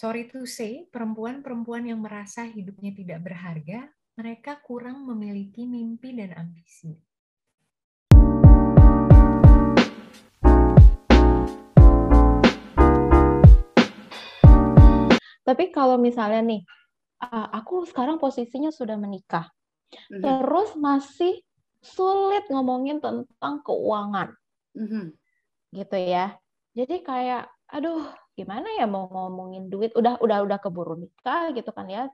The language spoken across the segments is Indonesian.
sorry to say, perempuan-perempuan yang merasa hidupnya tidak berharga, mereka kurang memiliki mimpi dan ambisi. Tapi kalau misalnya nih, aku sekarang posisinya sudah menikah, mm-hmm. terus masih sulit ngomongin tentang keuangan, mm-hmm. gitu ya. Jadi kayak, aduh, gimana ya mau ngomongin duit? Udah udah udah keburu nikah gitu kan ya.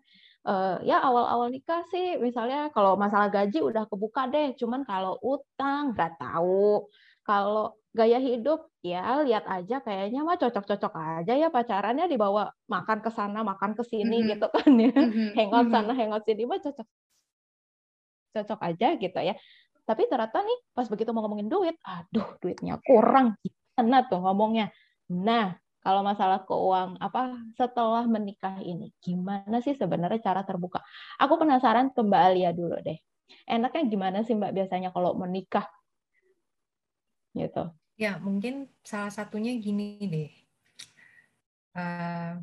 Uh, ya awal-awal nikah sih misalnya kalau masalah gaji udah kebuka deh. Cuman kalau utang nggak tahu. Kalau gaya hidup ya lihat aja kayaknya mah cocok-cocok aja ya pacarannya. Dibawa makan ke sana makan ke sini mm-hmm. gitu kan ya. Mm-hmm. hangout sana hangout sini mah cocok cocok aja gitu ya. Tapi ternyata nih pas begitu mau ngomongin duit aduh duitnya kurang. Gimana tuh ngomongnya? Nah kalau masalah keuang apa setelah menikah ini gimana sih sebenarnya cara terbuka? Aku penasaran ke Mbak Alia dulu deh. Enaknya gimana sih Mbak biasanya kalau menikah? Gitu. Ya mungkin salah satunya gini deh. Uh,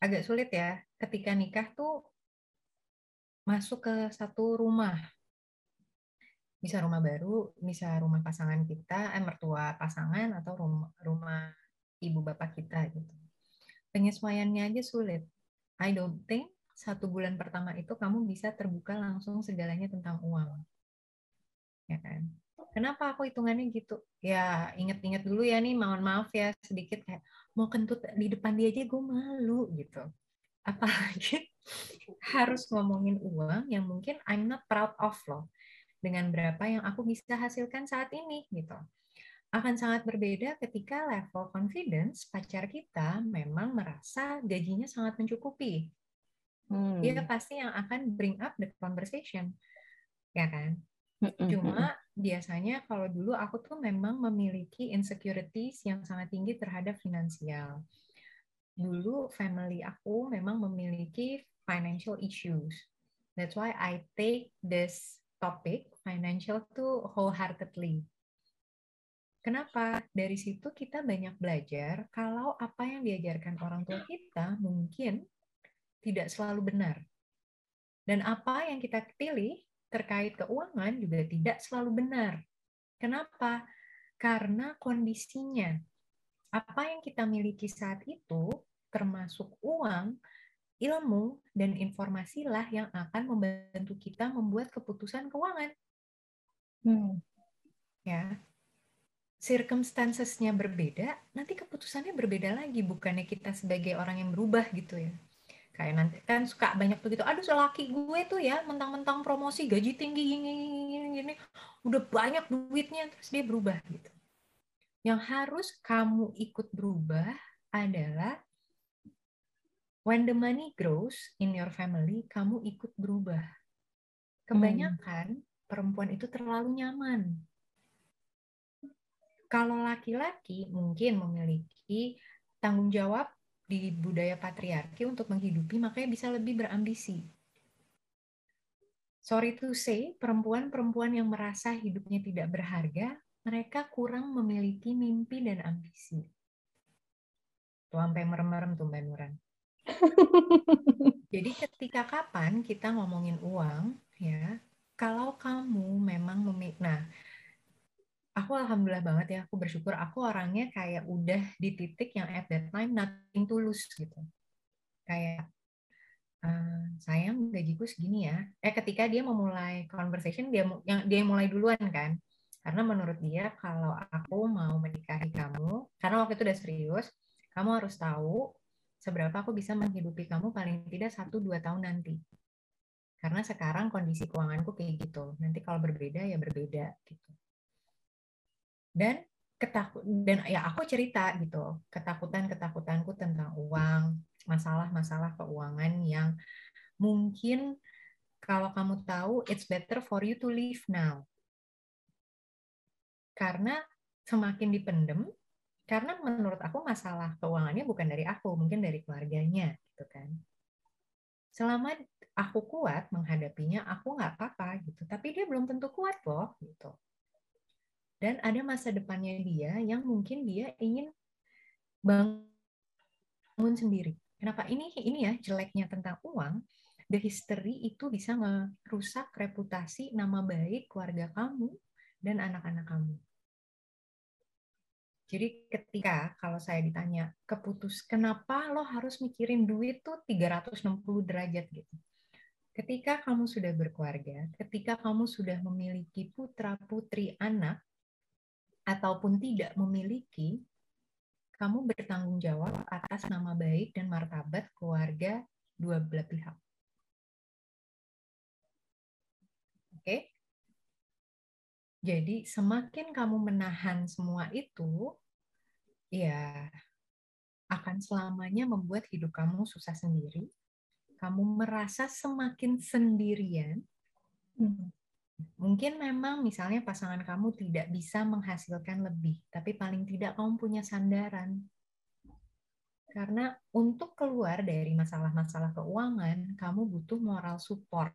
agak sulit ya. Ketika nikah tuh masuk ke satu rumah. Bisa rumah baru, bisa rumah pasangan kita, eh mertua pasangan atau rumah rumah ibu bapak kita gitu. Penyesuaiannya aja sulit. I don't think satu bulan pertama itu kamu bisa terbuka langsung segalanya tentang uang. Ya kan? Kenapa aku hitungannya gitu? Ya inget-inget dulu ya nih, mohon maaf ya sedikit kayak mau kentut di depan dia aja gue malu gitu. Apalagi harus ngomongin uang yang mungkin I'm not proud of loh dengan berapa yang aku bisa hasilkan saat ini gitu akan sangat berbeda ketika level confidence pacar kita memang merasa gajinya sangat mencukupi. Hmm. Dia pasti yang akan bring up the conversation, ya kan? Cuma biasanya kalau dulu aku tuh memang memiliki insecurities yang sangat tinggi terhadap finansial. Dulu family aku memang memiliki financial issues. That's why I take this topic financial tuh wholeheartedly Kenapa? Dari situ kita banyak belajar kalau apa yang diajarkan orang tua kita mungkin tidak selalu benar. Dan apa yang kita pilih terkait keuangan juga tidak selalu benar. Kenapa? Karena kondisinya. Apa yang kita miliki saat itu, termasuk uang, ilmu, dan informasilah yang akan membantu kita membuat keputusan keuangan. Hmm. Ya, circumstancesnya berbeda, nanti keputusannya berbeda lagi. Bukannya kita sebagai orang yang berubah gitu ya. Kayak nanti kan suka banyak tuh gitu, aduh laki gue tuh ya mentang-mentang promosi gaji tinggi gini, gini, gini, udah banyak duitnya terus dia berubah gitu. Yang harus kamu ikut berubah adalah when the money grows in your family, kamu ikut berubah. Kebanyakan hmm. perempuan itu terlalu nyaman kalau laki-laki mungkin memiliki tanggung jawab di budaya patriarki untuk menghidupi, makanya bisa lebih berambisi. Sorry to say, perempuan-perempuan yang merasa hidupnya tidak berharga, mereka kurang memiliki mimpi dan ambisi. Tuh sampai merem-merem tuh Mbak Nuran. Jadi ketika kapan kita ngomongin uang, ya, kalau kamu memang memiliki, nah aku alhamdulillah banget ya aku bersyukur. Aku orangnya kayak udah di titik yang at that time nothing tulus gitu. Kayak uh, sayang gajiku segini ya. Eh ketika dia memulai conversation dia yang dia mulai duluan kan. Karena menurut dia kalau aku mau menikahi kamu karena waktu itu udah serius kamu harus tahu seberapa aku bisa menghidupi kamu paling tidak satu dua tahun nanti. Karena sekarang kondisi keuanganku kayak gitu. Nanti kalau berbeda ya berbeda gitu dan ketakut dan ya aku cerita gitu ketakutan ketakutanku tentang uang masalah-masalah keuangan yang mungkin kalau kamu tahu it's better for you to leave now. Karena semakin dipendem karena menurut aku masalah keuangannya bukan dari aku mungkin dari keluarganya gitu kan. Selama aku kuat menghadapinya aku nggak apa-apa gitu tapi dia belum tentu kuat loh gitu dan ada masa depannya dia yang mungkin dia ingin bangun sendiri. Kenapa ini ini ya jeleknya tentang uang? The history itu bisa merusak reputasi nama baik keluarga kamu dan anak-anak kamu. Jadi ketika kalau saya ditanya keputus kenapa lo harus mikirin duit tuh 360 derajat gitu. Ketika kamu sudah berkeluarga, ketika kamu sudah memiliki putra putri anak ataupun tidak memiliki, kamu bertanggung jawab atas nama baik dan martabat keluarga dua belah pihak. Oke? Jadi semakin kamu menahan semua itu, ya akan selamanya membuat hidup kamu susah sendiri. Kamu merasa semakin sendirian. Hmm. Mungkin memang misalnya pasangan kamu tidak bisa menghasilkan lebih, tapi paling tidak kamu punya sandaran. Karena untuk keluar dari masalah-masalah keuangan, kamu butuh moral support.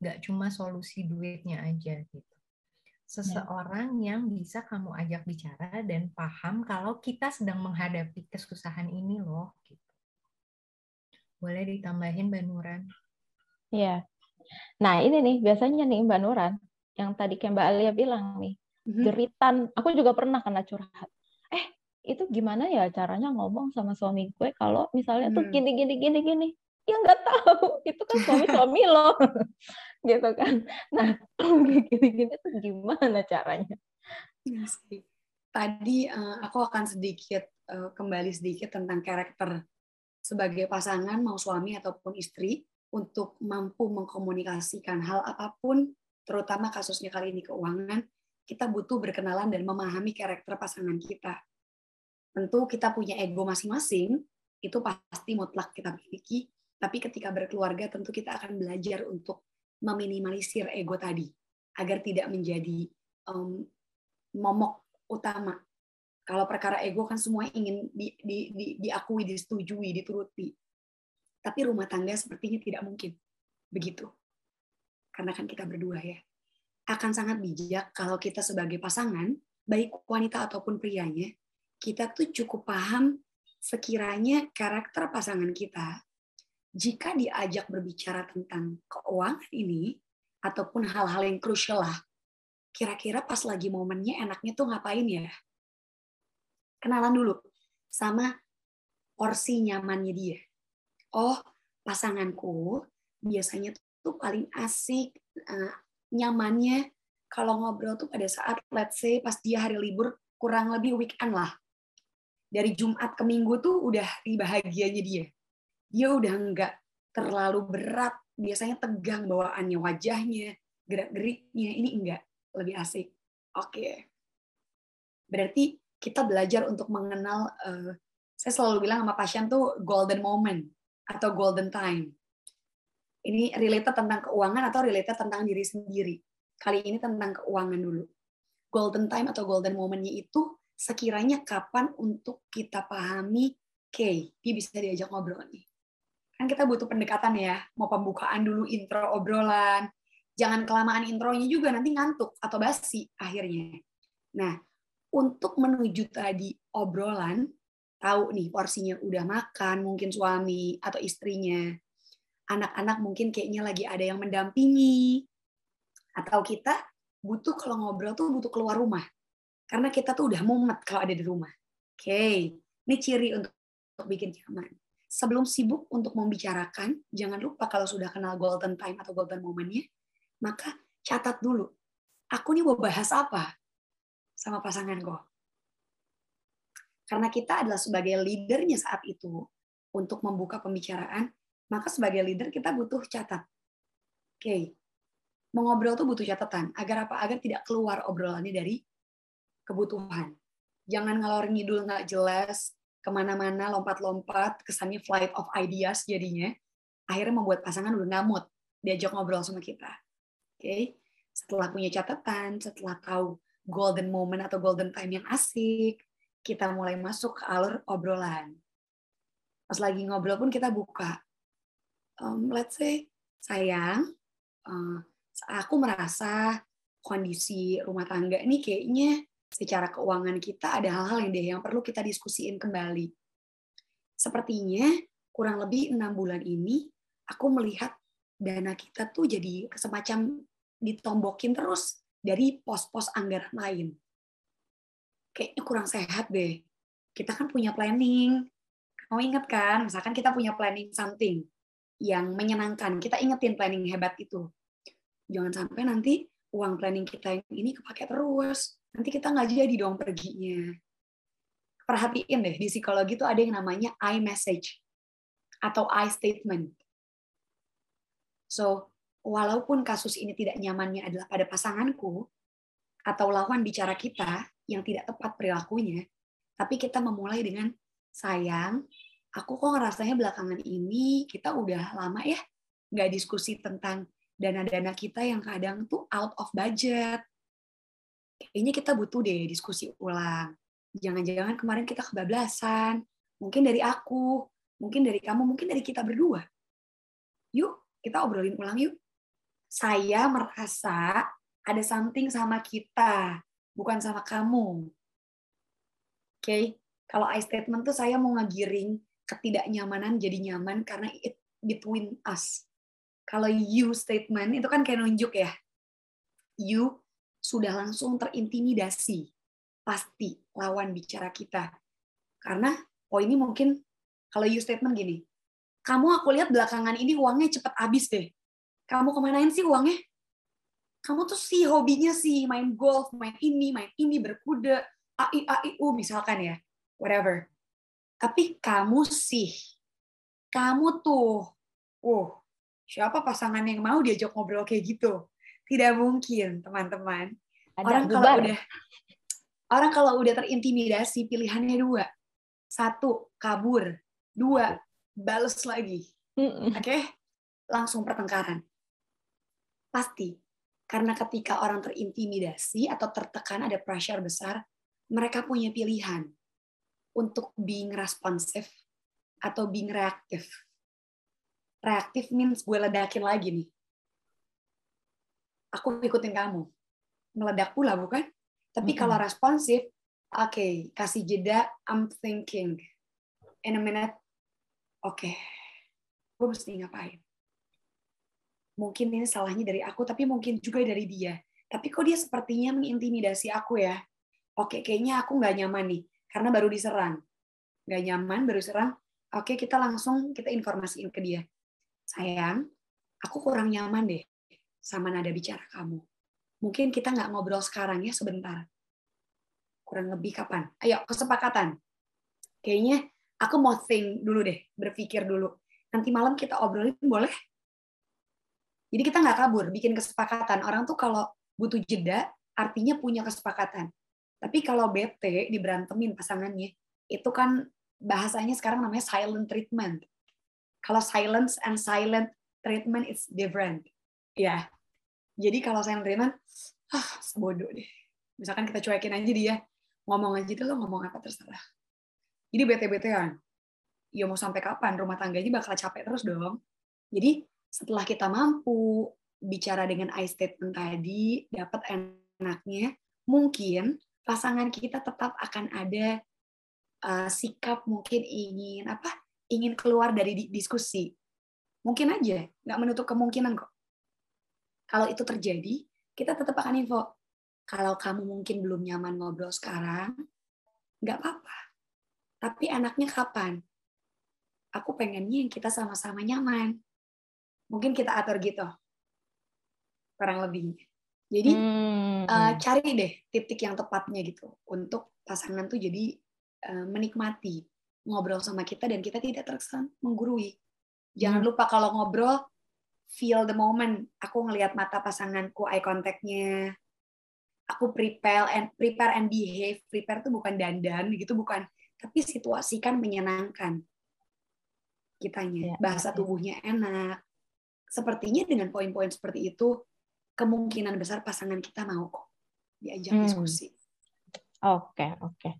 Nggak cuma solusi duitnya aja gitu. Seseorang yang bisa kamu ajak bicara dan paham kalau kita sedang menghadapi kesusahan ini loh. Gitu. Boleh ditambahin Mbak Nuran? Iya, Nah, ini nih biasanya nih Mbak Nuran, yang tadi kayak Mbak Alia bilang nih, mm-hmm. jeritan. Aku juga pernah kena curhat. Eh, itu gimana ya caranya ngomong sama suami gue kalau misalnya tuh gini gini gini gini. Ya nggak tahu, itu kan suami-suami lo. gitu kan. Nah, gini-gini tuh gimana caranya? Iya tadi uh, aku akan sedikit uh, kembali sedikit tentang karakter sebagai pasangan mau suami ataupun istri untuk mampu mengkomunikasikan hal apa pun, terutama kasusnya kali ini keuangan, kita butuh berkenalan dan memahami karakter pasangan kita. Tentu kita punya ego masing-masing, itu pasti mutlak kita miliki, tapi ketika berkeluarga tentu kita akan belajar untuk meminimalisir ego tadi, agar tidak menjadi um, momok utama. Kalau perkara ego kan semua ingin di, di, di, diakui, disetujui, dituruti tapi rumah tangga sepertinya tidak mungkin begitu. Karena kan kita berdua ya. Akan sangat bijak kalau kita sebagai pasangan, baik wanita ataupun prianya, kita tuh cukup paham sekiranya karakter pasangan kita jika diajak berbicara tentang keuangan ini ataupun hal-hal yang krusial lah, kira-kira pas lagi momennya enaknya tuh ngapain ya? Kenalan dulu sama porsi nyamannya dia oh pasanganku biasanya tuh paling asik uh, nyamannya kalau ngobrol tuh pada saat let's say pas dia hari libur kurang lebih weekend lah. Dari Jumat ke Minggu tuh udah di bahagianya dia. Dia udah nggak terlalu berat biasanya tegang bawaannya wajahnya gerak geriknya ini enggak lebih asik. Oke. Okay. berarti kita belajar untuk mengenal uh, saya selalu bilang sama pasien tuh golden moment atau golden time. Ini related tentang keuangan atau related tentang diri sendiri. Kali ini tentang keuangan dulu. Golden time atau golden momentnya itu sekiranya kapan untuk kita pahami, oke, dia bisa diajak ngobrol nih. Kan kita butuh pendekatan ya, mau pembukaan dulu intro obrolan, jangan kelamaan intronya juga nanti ngantuk atau basi akhirnya. Nah, untuk menuju tadi obrolan, tahu nih porsinya udah makan, mungkin suami atau istrinya. Anak-anak mungkin kayaknya lagi ada yang mendampingi. Atau kita butuh kalau ngobrol tuh butuh keluar rumah. Karena kita tuh udah mumet kalau ada di rumah. Oke, okay. ini ciri untuk, untuk bikin nyaman. Sebelum sibuk untuk membicarakan, jangan lupa kalau sudah kenal golden time atau golden momennya, maka catat dulu. Aku nih mau bahas apa sama pasangan gue karena kita adalah sebagai leadernya saat itu untuk membuka pembicaraan, maka sebagai leader kita butuh catat. Oke, okay. mengobrol tuh butuh catatan agar apa? Agar tidak keluar obrolannya dari kebutuhan. Jangan ngalor ngidul nggak jelas, ke mana-mana lompat-lompat, kesannya flight of ideas jadinya. Akhirnya membuat pasangan udah ngamut diajak ngobrol sama kita. Oke, okay? setelah punya catatan, setelah tahu golden moment atau golden time yang asik, kita mulai masuk ke alur obrolan. Pas lagi ngobrol pun kita buka. Um, let's say, sayang, uh, aku merasa kondisi rumah tangga ini kayaknya secara keuangan kita ada hal-hal yang deh yang perlu kita diskusiin kembali. Sepertinya kurang lebih enam bulan ini aku melihat dana kita tuh jadi semacam ditombokin terus dari pos-pos anggaran lain. Kayaknya kurang sehat deh. Kita kan punya planning. Kamu ingat kan, misalkan kita punya planning something yang menyenangkan. Kita ingetin planning hebat itu. Jangan sampai nanti uang planning kita ini kepake terus. Nanti kita nggak jadi dong perginya. Perhatiin deh, di psikologi itu ada yang namanya I message atau I statement. So, walaupun kasus ini tidak nyamannya adalah pada pasanganku atau lawan bicara kita yang tidak tepat perilakunya, tapi kita memulai dengan sayang, aku kok ngerasanya belakangan ini kita udah lama ya nggak diskusi tentang dana-dana kita yang kadang tuh out of budget. Kayaknya kita butuh deh diskusi ulang. Jangan-jangan kemarin kita kebablasan. Mungkin dari aku, mungkin dari kamu, mungkin dari kita berdua. Yuk, kita obrolin ulang yuk. Saya merasa ada something sama kita, bukan sama kamu. Oke, okay? kalau I statement tuh saya mau ngegiring ketidaknyamanan jadi nyaman karena it between us. Kalau you statement itu kan kayak nunjuk ya. You sudah langsung terintimidasi. Pasti lawan bicara kita. Karena oh ini mungkin kalau you statement gini, kamu aku lihat belakangan ini uangnya cepet habis deh. Kamu kemanain sih uangnya? Kamu tuh sih hobinya sih main golf, main ini, main ini, berkuda, AI, AIU misalkan ya, whatever. Tapi kamu sih, kamu tuh, uh, siapa pasangan yang mau diajak ngobrol kayak gitu? Tidak mungkin, teman-teman. Orang kalau udah orang kalau udah terintimidasi pilihannya dua. Satu, kabur. Dua, balas lagi. Oke? Okay? Langsung pertengkaran. Pasti. Karena ketika orang terintimidasi atau tertekan ada pressure besar, mereka punya pilihan untuk being responsive atau being reaktif. Reaktif means gue ledakin lagi nih. Aku ikutin kamu. Meledak pula, bukan? Tapi mm -hmm. kalau responsif, oke, okay, kasih jeda, I'm thinking. In a minute, oke, okay, gue mesti ngapain? Mungkin ini salahnya dari aku, tapi mungkin juga dari dia. Tapi kok dia sepertinya mengintimidasi aku ya? Oke, kayaknya aku nggak nyaman nih, karena baru diserang. Nggak nyaman, baru serang. Oke, kita langsung kita informasiin ke dia. Sayang, aku kurang nyaman deh sama nada bicara kamu. Mungkin kita nggak ngobrol sekarang ya sebentar. Kurang lebih kapan? Ayo, kesepakatan. Kayaknya aku mau think dulu deh, berpikir dulu. Nanti malam kita obrolin boleh? Jadi kita nggak kabur, bikin kesepakatan. Orang tuh kalau butuh jeda, artinya punya kesepakatan. Tapi kalau bete, diberantemin pasangannya, itu kan bahasanya sekarang namanya silent treatment. Kalau silence and silent treatment is different. Ya. Jadi kalau silent treatment, ah, sebodoh deh. Misalkan kita cuekin aja dia, ngomong aja tuh lo ngomong apa terserah. Jadi bete-betean. Ya mau sampai kapan rumah tangganya bakal capek terus dong. Jadi setelah kita mampu bicara dengan I statement tadi, dapat enaknya, mungkin pasangan kita tetap akan ada uh, sikap mungkin ingin apa? Ingin keluar dari diskusi. Mungkin aja, nggak menutup kemungkinan kok. Kalau itu terjadi, kita tetap akan info. Kalau kamu mungkin belum nyaman ngobrol sekarang, nggak apa-apa tapi anaknya kapan? Aku pengennya yang kita sama-sama nyaman. Mungkin kita atur gitu. Kurang lebih. Jadi hmm. uh, cari deh titik yang tepatnya gitu untuk pasangan tuh jadi uh, menikmati ngobrol sama kita dan kita tidak terkesan menggurui. Jangan hmm. lupa kalau ngobrol feel the moment. Aku ngelihat mata pasanganku, eye contact-nya. Aku prepare and prepare and behave. Prepare tuh bukan dandan gitu, bukan tapi situasi kan menyenangkan kitanya ya, bahasa ya. tubuhnya enak sepertinya dengan poin-poin seperti itu kemungkinan besar pasangan kita mau kok diajak hmm. diskusi. Oke oke.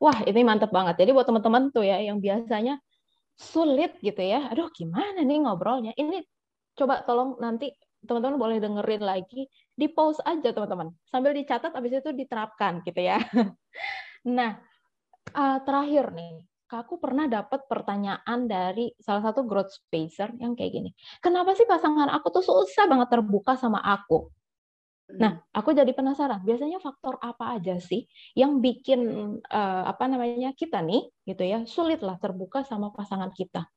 Wah ini mantep banget. Jadi buat teman-teman tuh ya yang biasanya sulit gitu ya. Aduh gimana nih ngobrolnya? Ini coba tolong nanti teman-teman boleh dengerin lagi. Di pause aja teman-teman. Sambil dicatat habis itu diterapkan gitu ya. Nah uh, terakhir nih, aku pernah dapat pertanyaan dari salah satu growth spacer yang kayak gini. Kenapa sih pasangan aku tuh susah banget terbuka sama aku? Nah, hmm. aku jadi penasaran. Biasanya faktor apa aja sih yang bikin uh, apa namanya kita nih, gitu ya, sulit lah terbuka sama pasangan kita?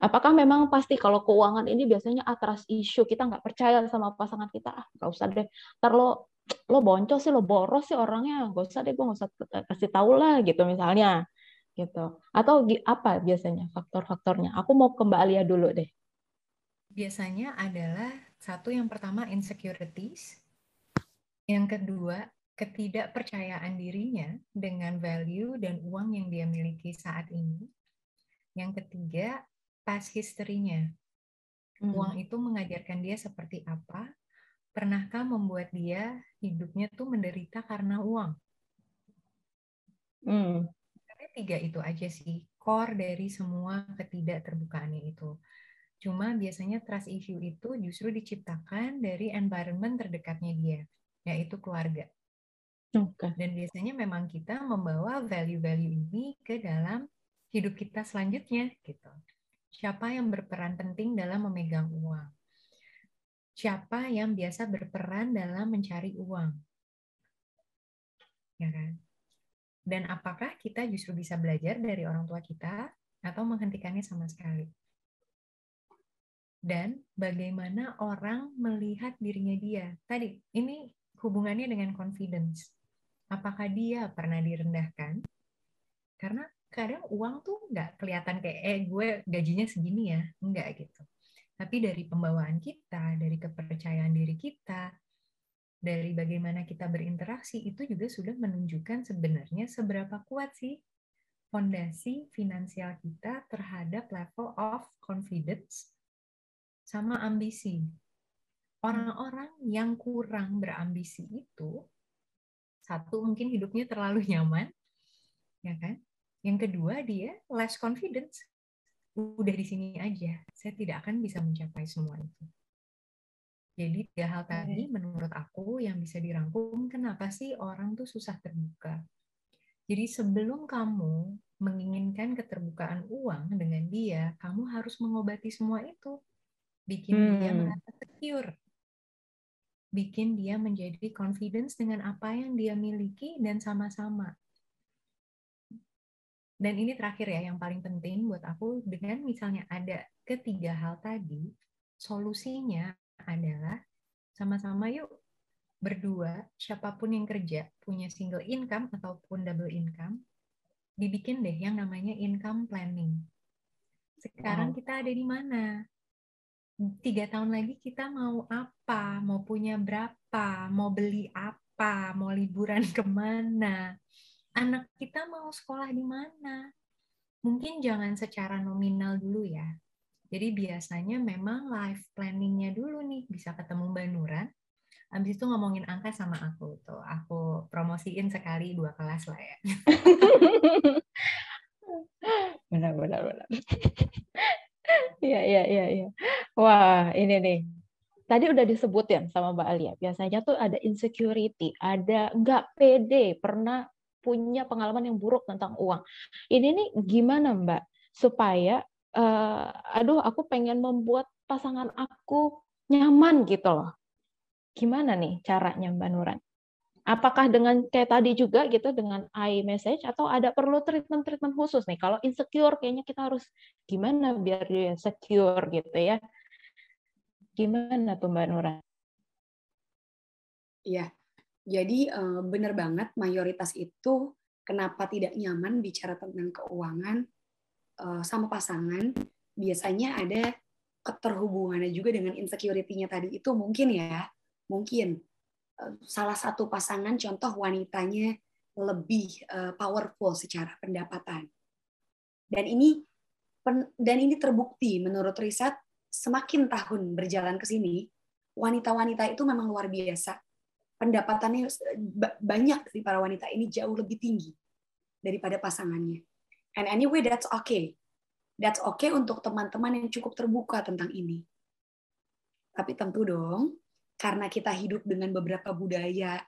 Apakah memang pasti kalau keuangan ini biasanya atras isu kita nggak percaya sama pasangan kita, ah nggak usah deh, ntar lo lo boncos sih, lo boros sih orangnya, nggak usah deh, gue nggak usah kasih tahu lah gitu misalnya gitu. Atau apa biasanya faktor-faktornya? Aku mau ke Mbak Alia dulu deh. Biasanya adalah satu yang pertama insecurities, yang kedua ketidakpercayaan dirinya dengan value dan uang yang dia miliki saat ini. Yang ketiga past history-nya. Hmm. Uang itu mengajarkan dia seperti apa? Pernahkah membuat dia hidupnya tuh menderita karena uang? Hmm tiga itu aja sih core dari semua ketidakterbukaannya itu. Cuma biasanya trust issue itu justru diciptakan dari environment terdekatnya dia, yaitu keluarga. Okay. Dan biasanya memang kita membawa value-value ini ke dalam hidup kita selanjutnya gitu. Siapa yang berperan penting dalam memegang uang? Siapa yang biasa berperan dalam mencari uang? Ya kan? Dan apakah kita justru bisa belajar dari orang tua kita atau menghentikannya sama sekali? Dan bagaimana orang melihat dirinya dia? Tadi, ini hubungannya dengan confidence. Apakah dia pernah direndahkan? Karena kadang uang tuh nggak kelihatan kayak, eh gue gajinya segini ya. Enggak gitu. Tapi dari pembawaan kita, dari kepercayaan diri kita, dari bagaimana kita berinteraksi itu juga sudah menunjukkan sebenarnya seberapa kuat sih fondasi finansial kita terhadap level of confidence sama ambisi. Orang-orang yang kurang berambisi itu satu mungkin hidupnya terlalu nyaman, ya kan? Yang kedua dia less confidence. Udah di sini aja, saya tidak akan bisa mencapai semua itu. Jadi tiga hal tadi menurut aku yang bisa dirangkum kenapa sih orang tuh susah terbuka. Jadi sebelum kamu menginginkan keterbukaan uang dengan dia, kamu harus mengobati semua itu. Bikin hmm. dia merasa secure. Bikin dia menjadi confidence dengan apa yang dia miliki dan sama-sama. Dan ini terakhir ya, yang paling penting buat aku, dengan misalnya ada ketiga hal tadi, solusinya adalah sama-sama yuk berdua, siapa pun yang kerja punya single income ataupun double income, dibikin deh yang namanya income planning. Sekarang wow. kita ada di mana? Tiga tahun lagi kita mau apa? Mau punya berapa? Mau beli apa? Mau liburan ke mana? Anak kita mau sekolah di mana? Mungkin jangan secara nominal dulu ya, jadi biasanya memang life planningnya dulu nih bisa ketemu Mbak Nuran. Habis itu ngomongin angka sama aku tuh. Aku promosiin sekali dua kelas lah ya. benar benar benar. Iya iya iya iya. Wah, ini nih. Tadi udah disebut ya sama Mbak Alia. Biasanya tuh ada insecurity, ada nggak pede, pernah punya pengalaman yang buruk tentang uang. Ini nih gimana Mbak supaya uh, aduh aku pengen membuat pasangan aku nyaman gitu loh. Gimana nih caranya Mbak Nuran? Apakah dengan kayak tadi juga gitu dengan iMessage atau ada perlu treatment-treatment khusus nih? Kalau insecure kayaknya kita harus gimana biar dia secure gitu ya. Gimana tuh Mbak Nuran? Iya. Jadi uh, benar banget mayoritas itu kenapa tidak nyaman bicara tentang keuangan uh, sama pasangan biasanya ada keterhubungannya juga dengan insecurity-nya tadi. Itu mungkin ya mungkin. Uh, salah satu pasangan contoh wanitanya lebih uh, powerful secara pendapatan. Dan ini dan ini terbukti menurut riset semakin tahun berjalan ke sini wanita-wanita itu memang luar biasa. Pendapatannya banyak di para wanita ini jauh lebih tinggi daripada pasangannya And anyway, that's okay. That's okay untuk teman-teman yang cukup terbuka tentang ini. Tapi tentu dong, karena kita hidup dengan beberapa budaya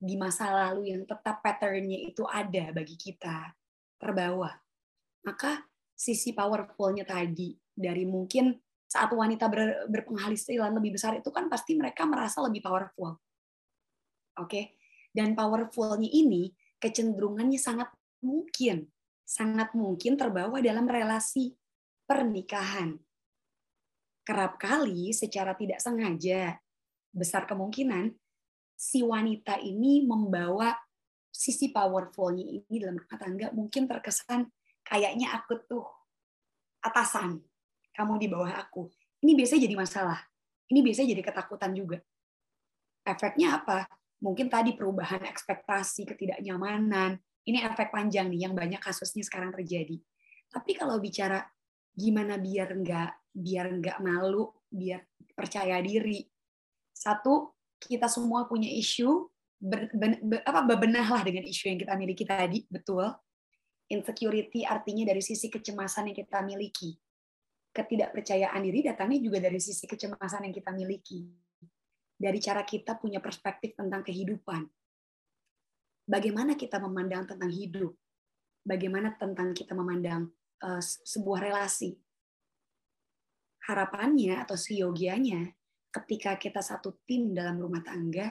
di masa lalu yang tetap pattern-nya itu ada bagi kita, terbawa. maka sisi powerfulnya tadi dari mungkin saat wanita ber, berpenghasilan lebih besar itu kan pasti mereka merasa lebih powerful. Oke. Okay? Dan powerfulnya ini kecenderungannya sangat mungkin sangat mungkin terbawa dalam relasi pernikahan. Kerap kali secara tidak sengaja besar kemungkinan si wanita ini membawa sisi powerfulnya ini dalam rumah tangga mungkin terkesan kayaknya aku tuh atasan kamu di bawah aku. Ini biasanya jadi masalah. Ini biasanya jadi ketakutan juga. Efeknya apa? Mungkin tadi perubahan ekspektasi, ketidaknyamanan. Ini efek panjang nih yang banyak kasusnya sekarang terjadi. Tapi kalau bicara gimana biar nggak biar nggak malu, biar percaya diri. Satu, kita semua punya isu, ber, ben, be, apa bebenahlah dengan isu yang kita miliki tadi, betul. Insecurity artinya dari sisi kecemasan yang kita miliki ketidakpercayaan diri datangnya juga dari sisi kecemasan yang kita miliki. Dari cara kita punya perspektif tentang kehidupan. Bagaimana kita memandang tentang hidup? Bagaimana tentang kita memandang uh, sebuah relasi? Harapannya atau siogianya ketika kita satu tim dalam rumah tangga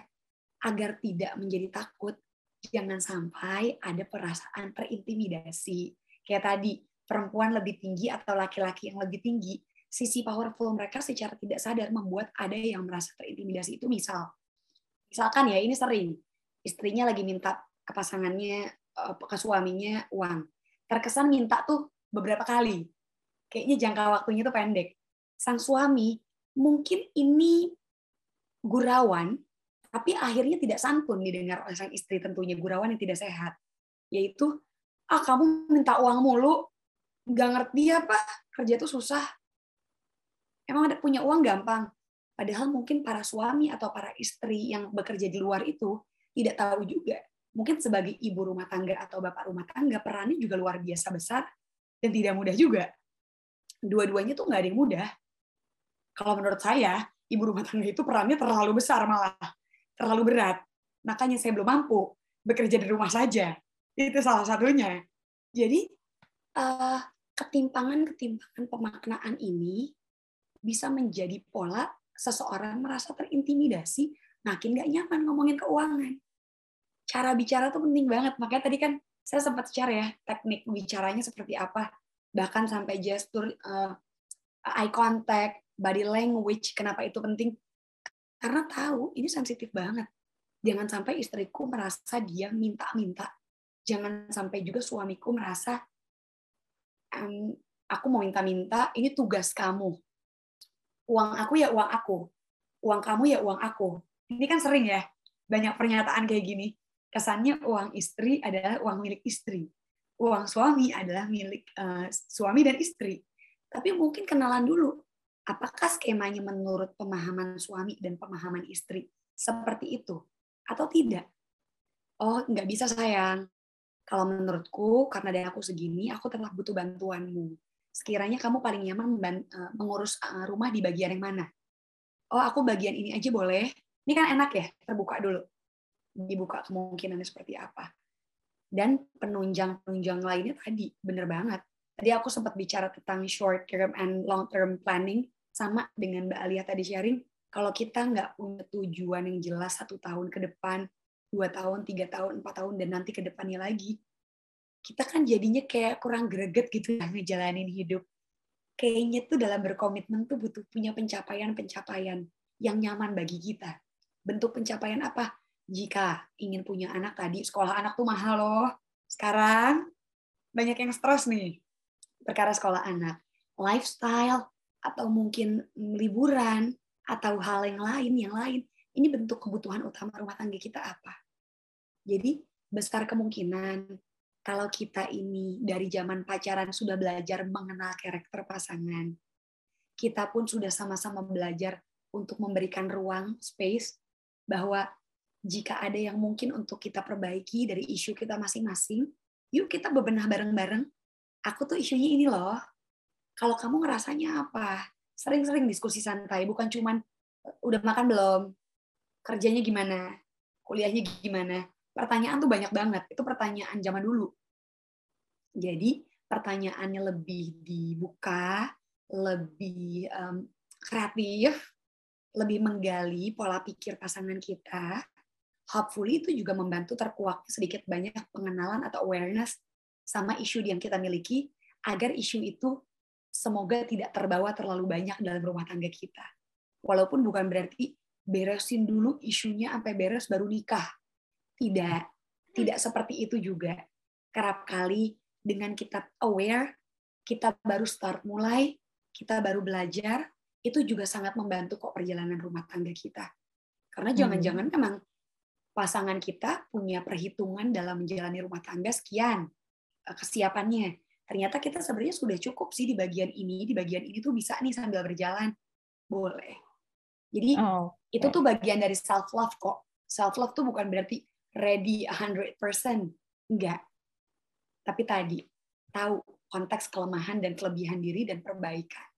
agar tidak menjadi takut, jangan sampai ada perasaan terintimidasi. Kayak tadi, perempuan lebih tinggi atau laki-laki yang lebih tinggi, sisi powerful mereka secara tidak sadar membuat ada yang merasa terintimidasi itu misal. Misalkan ya, ini sering. Istrinya lagi minta ke pasangannya, eh, ke suaminya uang. Terkesan minta tuh beberapa kali. Kayaknya jangka waktunya itu pendek. Sang suami mungkin ini gurawan, tapi akhirnya tidak santun didengar oleh sang istri tentunya gurawan yang tidak sehat. Yaitu, ah kamu minta uang mulu, nggak ngerti apa kerja itu susah. Emang ada punya uang gampang. Padahal mungkin para suami atau para istri yang bekerja di luar itu tidak tahu juga. Mungkin sebagai ibu rumah tangga atau bapak rumah tangga perannya juga luar biasa besar dan tidak mudah juga. Dua-duanya tuh nggak ada yang mudah. Kalau menurut saya, ibu rumah tangga itu perannya terlalu besar malah. Terlalu berat. Makanya saya belum mampu bekerja di rumah saja. Itu salah satunya. Jadi, uh, ketimpangan-ketimpangan pemaknaan ini bisa menjadi pola seseorang merasa terintimidasi, makin nggak nyaman ngomongin keuangan. Cara bicara tuh penting banget. Makanya tadi kan saya sempat share ya teknik bicaranya seperti apa, bahkan sampai gestur, uh, eye contact, body language. Kenapa itu penting? Karena tahu ini sensitif banget. Jangan sampai istriku merasa dia minta-minta. Jangan sampai juga suamiku merasa um, aku mau minta-minta, ini tugas kamu. Uang aku ya uang aku. Uang kamu ya uang aku. Ini kan sering ya, banyak pernyataan kayak gini. Kesannya uang istri adalah uang milik istri. Uang suami adalah milik uh, suami dan istri. Tapi mungkin kenalan dulu. Apakah skemanya menurut pemahaman suami dan pemahaman istri seperti itu? Atau tidak? Oh, nggak bisa sayang kalau menurutku, karena dari aku segini, aku tetap butuh bantuanmu. Sekiranya kamu paling nyaman eh, mengurus eh, rumah di bagian yang mana? Oh, aku bagian ini aja boleh. Ini kan enak ya, terbuka dulu. Dibuka kemungkinannya seperti apa. Dan penunjang-penunjang lainnya tadi, bener banget. Tadi aku sempat bicara tentang short term and long term planning, sama dengan Mbak Alia tadi sharing, kalau kita nggak punya tujuan yang jelas satu tahun ke depan, dua tahun, tiga tahun, empat tahun, dan nanti ke depannya lagi, kita kan jadinya kayak kurang greget gitu ya ngejalanin hidup. Kayaknya tuh dalam berkomitmen tuh butuh punya pencapaian-pencapaian yang nyaman bagi kita. Bentuk pencapaian apa? Jika ingin punya anak tadi, sekolah anak tuh mahal loh. Sekarang banyak yang stres nih perkara sekolah anak. Lifestyle, atau mungkin liburan, atau hal yang lain, yang lain ini bentuk kebutuhan utama rumah tangga kita apa. Jadi besar kemungkinan kalau kita ini dari zaman pacaran sudah belajar mengenal karakter pasangan, kita pun sudah sama-sama belajar untuk memberikan ruang, space, bahwa jika ada yang mungkin untuk kita perbaiki dari isu kita masing-masing, yuk kita bebenah bareng-bareng. Aku tuh isunya ini loh. Kalau kamu ngerasanya apa? Sering-sering diskusi santai, bukan cuman udah makan belum, kerjanya gimana, kuliahnya gimana. Pertanyaan tuh banyak banget. Itu pertanyaan zaman dulu. Jadi pertanyaannya lebih dibuka, lebih um, kreatif, lebih menggali pola pikir pasangan kita, hopefully itu juga membantu terkuak sedikit banyak pengenalan atau awareness sama isu yang kita miliki agar isu itu semoga tidak terbawa terlalu banyak dalam rumah tangga kita. Walaupun bukan berarti beresin dulu isunya sampai beres baru nikah. Tidak, tidak seperti itu juga. Kerap kali dengan kita aware, kita baru start mulai, kita baru belajar, itu juga sangat membantu kok perjalanan rumah tangga kita. Karena jangan-jangan hmm. memang pasangan kita punya perhitungan dalam menjalani rumah tangga sekian eh, kesiapannya. Ternyata kita sebenarnya sudah cukup sih di bagian ini, di bagian ini tuh bisa nih sambil berjalan. Boleh. Jadi oh, okay. itu tuh bagian dari self love kok. Self love tuh bukan berarti ready 100%. Enggak. Tapi tadi tahu konteks kelemahan dan kelebihan diri dan perbaikan.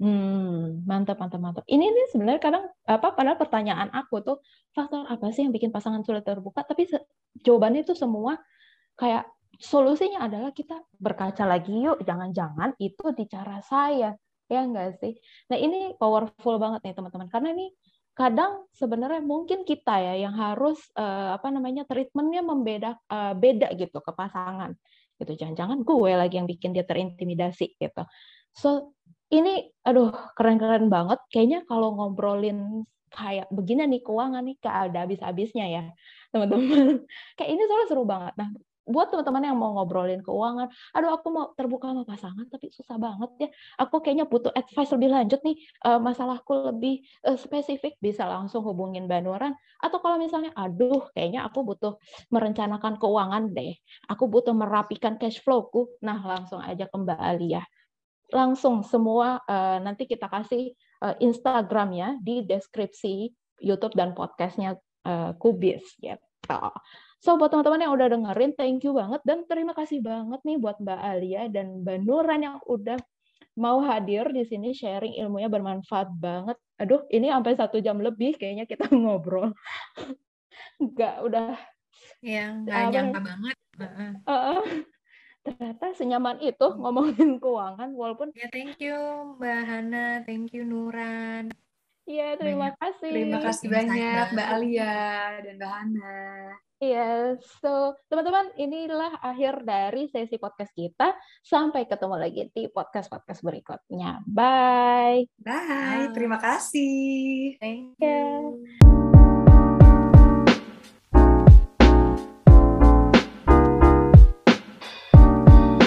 Hmm, mantap, mantap, mantap. Ini nih sebenarnya kadang apa padahal pertanyaan aku tuh faktor apa sih yang bikin pasangan sulit terbuka? Tapi jawabannya itu semua kayak solusinya adalah kita berkaca lagi yuk, jangan-jangan itu di cara saya, ya enggak sih? Nah ini powerful banget nih teman-teman, karena ini kadang sebenarnya mungkin kita ya yang harus uh, apa namanya treatmentnya membeda uh, beda gitu ke pasangan gitu jangan-jangan gue lagi yang bikin dia terintimidasi gitu so ini aduh keren-keren banget. Kayaknya kalau ngobrolin kayak begini nih keuangan nih gak ada habis-habisnya ya teman-teman. Kayak ini soalnya seru banget. Nah buat teman-teman yang mau ngobrolin keuangan, aduh aku mau terbuka sama pasangan tapi susah banget ya. Aku kayaknya butuh advice lebih lanjut nih, uh, masalahku lebih uh, spesifik bisa langsung hubungin Banuran. Atau kalau misalnya, aduh kayaknya aku butuh merencanakan keuangan deh, aku butuh merapikan cash flowku, nah langsung aja kembali ya langsung semua uh, nanti kita kasih uh, Instagramnya di deskripsi YouTube dan podcastnya uh, Kubis gitu. So buat teman-teman yang udah dengerin, thank you banget dan terima kasih banget nih buat Mbak Alia dan Mbak Nuran yang udah mau hadir di sini sharing ilmunya bermanfaat banget. Aduh, ini sampai satu jam lebih kayaknya kita ngobrol. Enggak, udah. Ya, nggak nyangka banget. Uh -uh ternyata senyaman itu ngomongin keuangan walaupun ya thank you Mbak Hana thank you Nuran Iya, terima banyak. kasih. Terima kasih banyak Mbak Alia dan Mbak Hana. Iya, yes. so teman-teman inilah akhir dari sesi podcast kita. Sampai ketemu lagi di podcast-podcast berikutnya. Bye. Bye. Bye. Terima kasih. Thank you.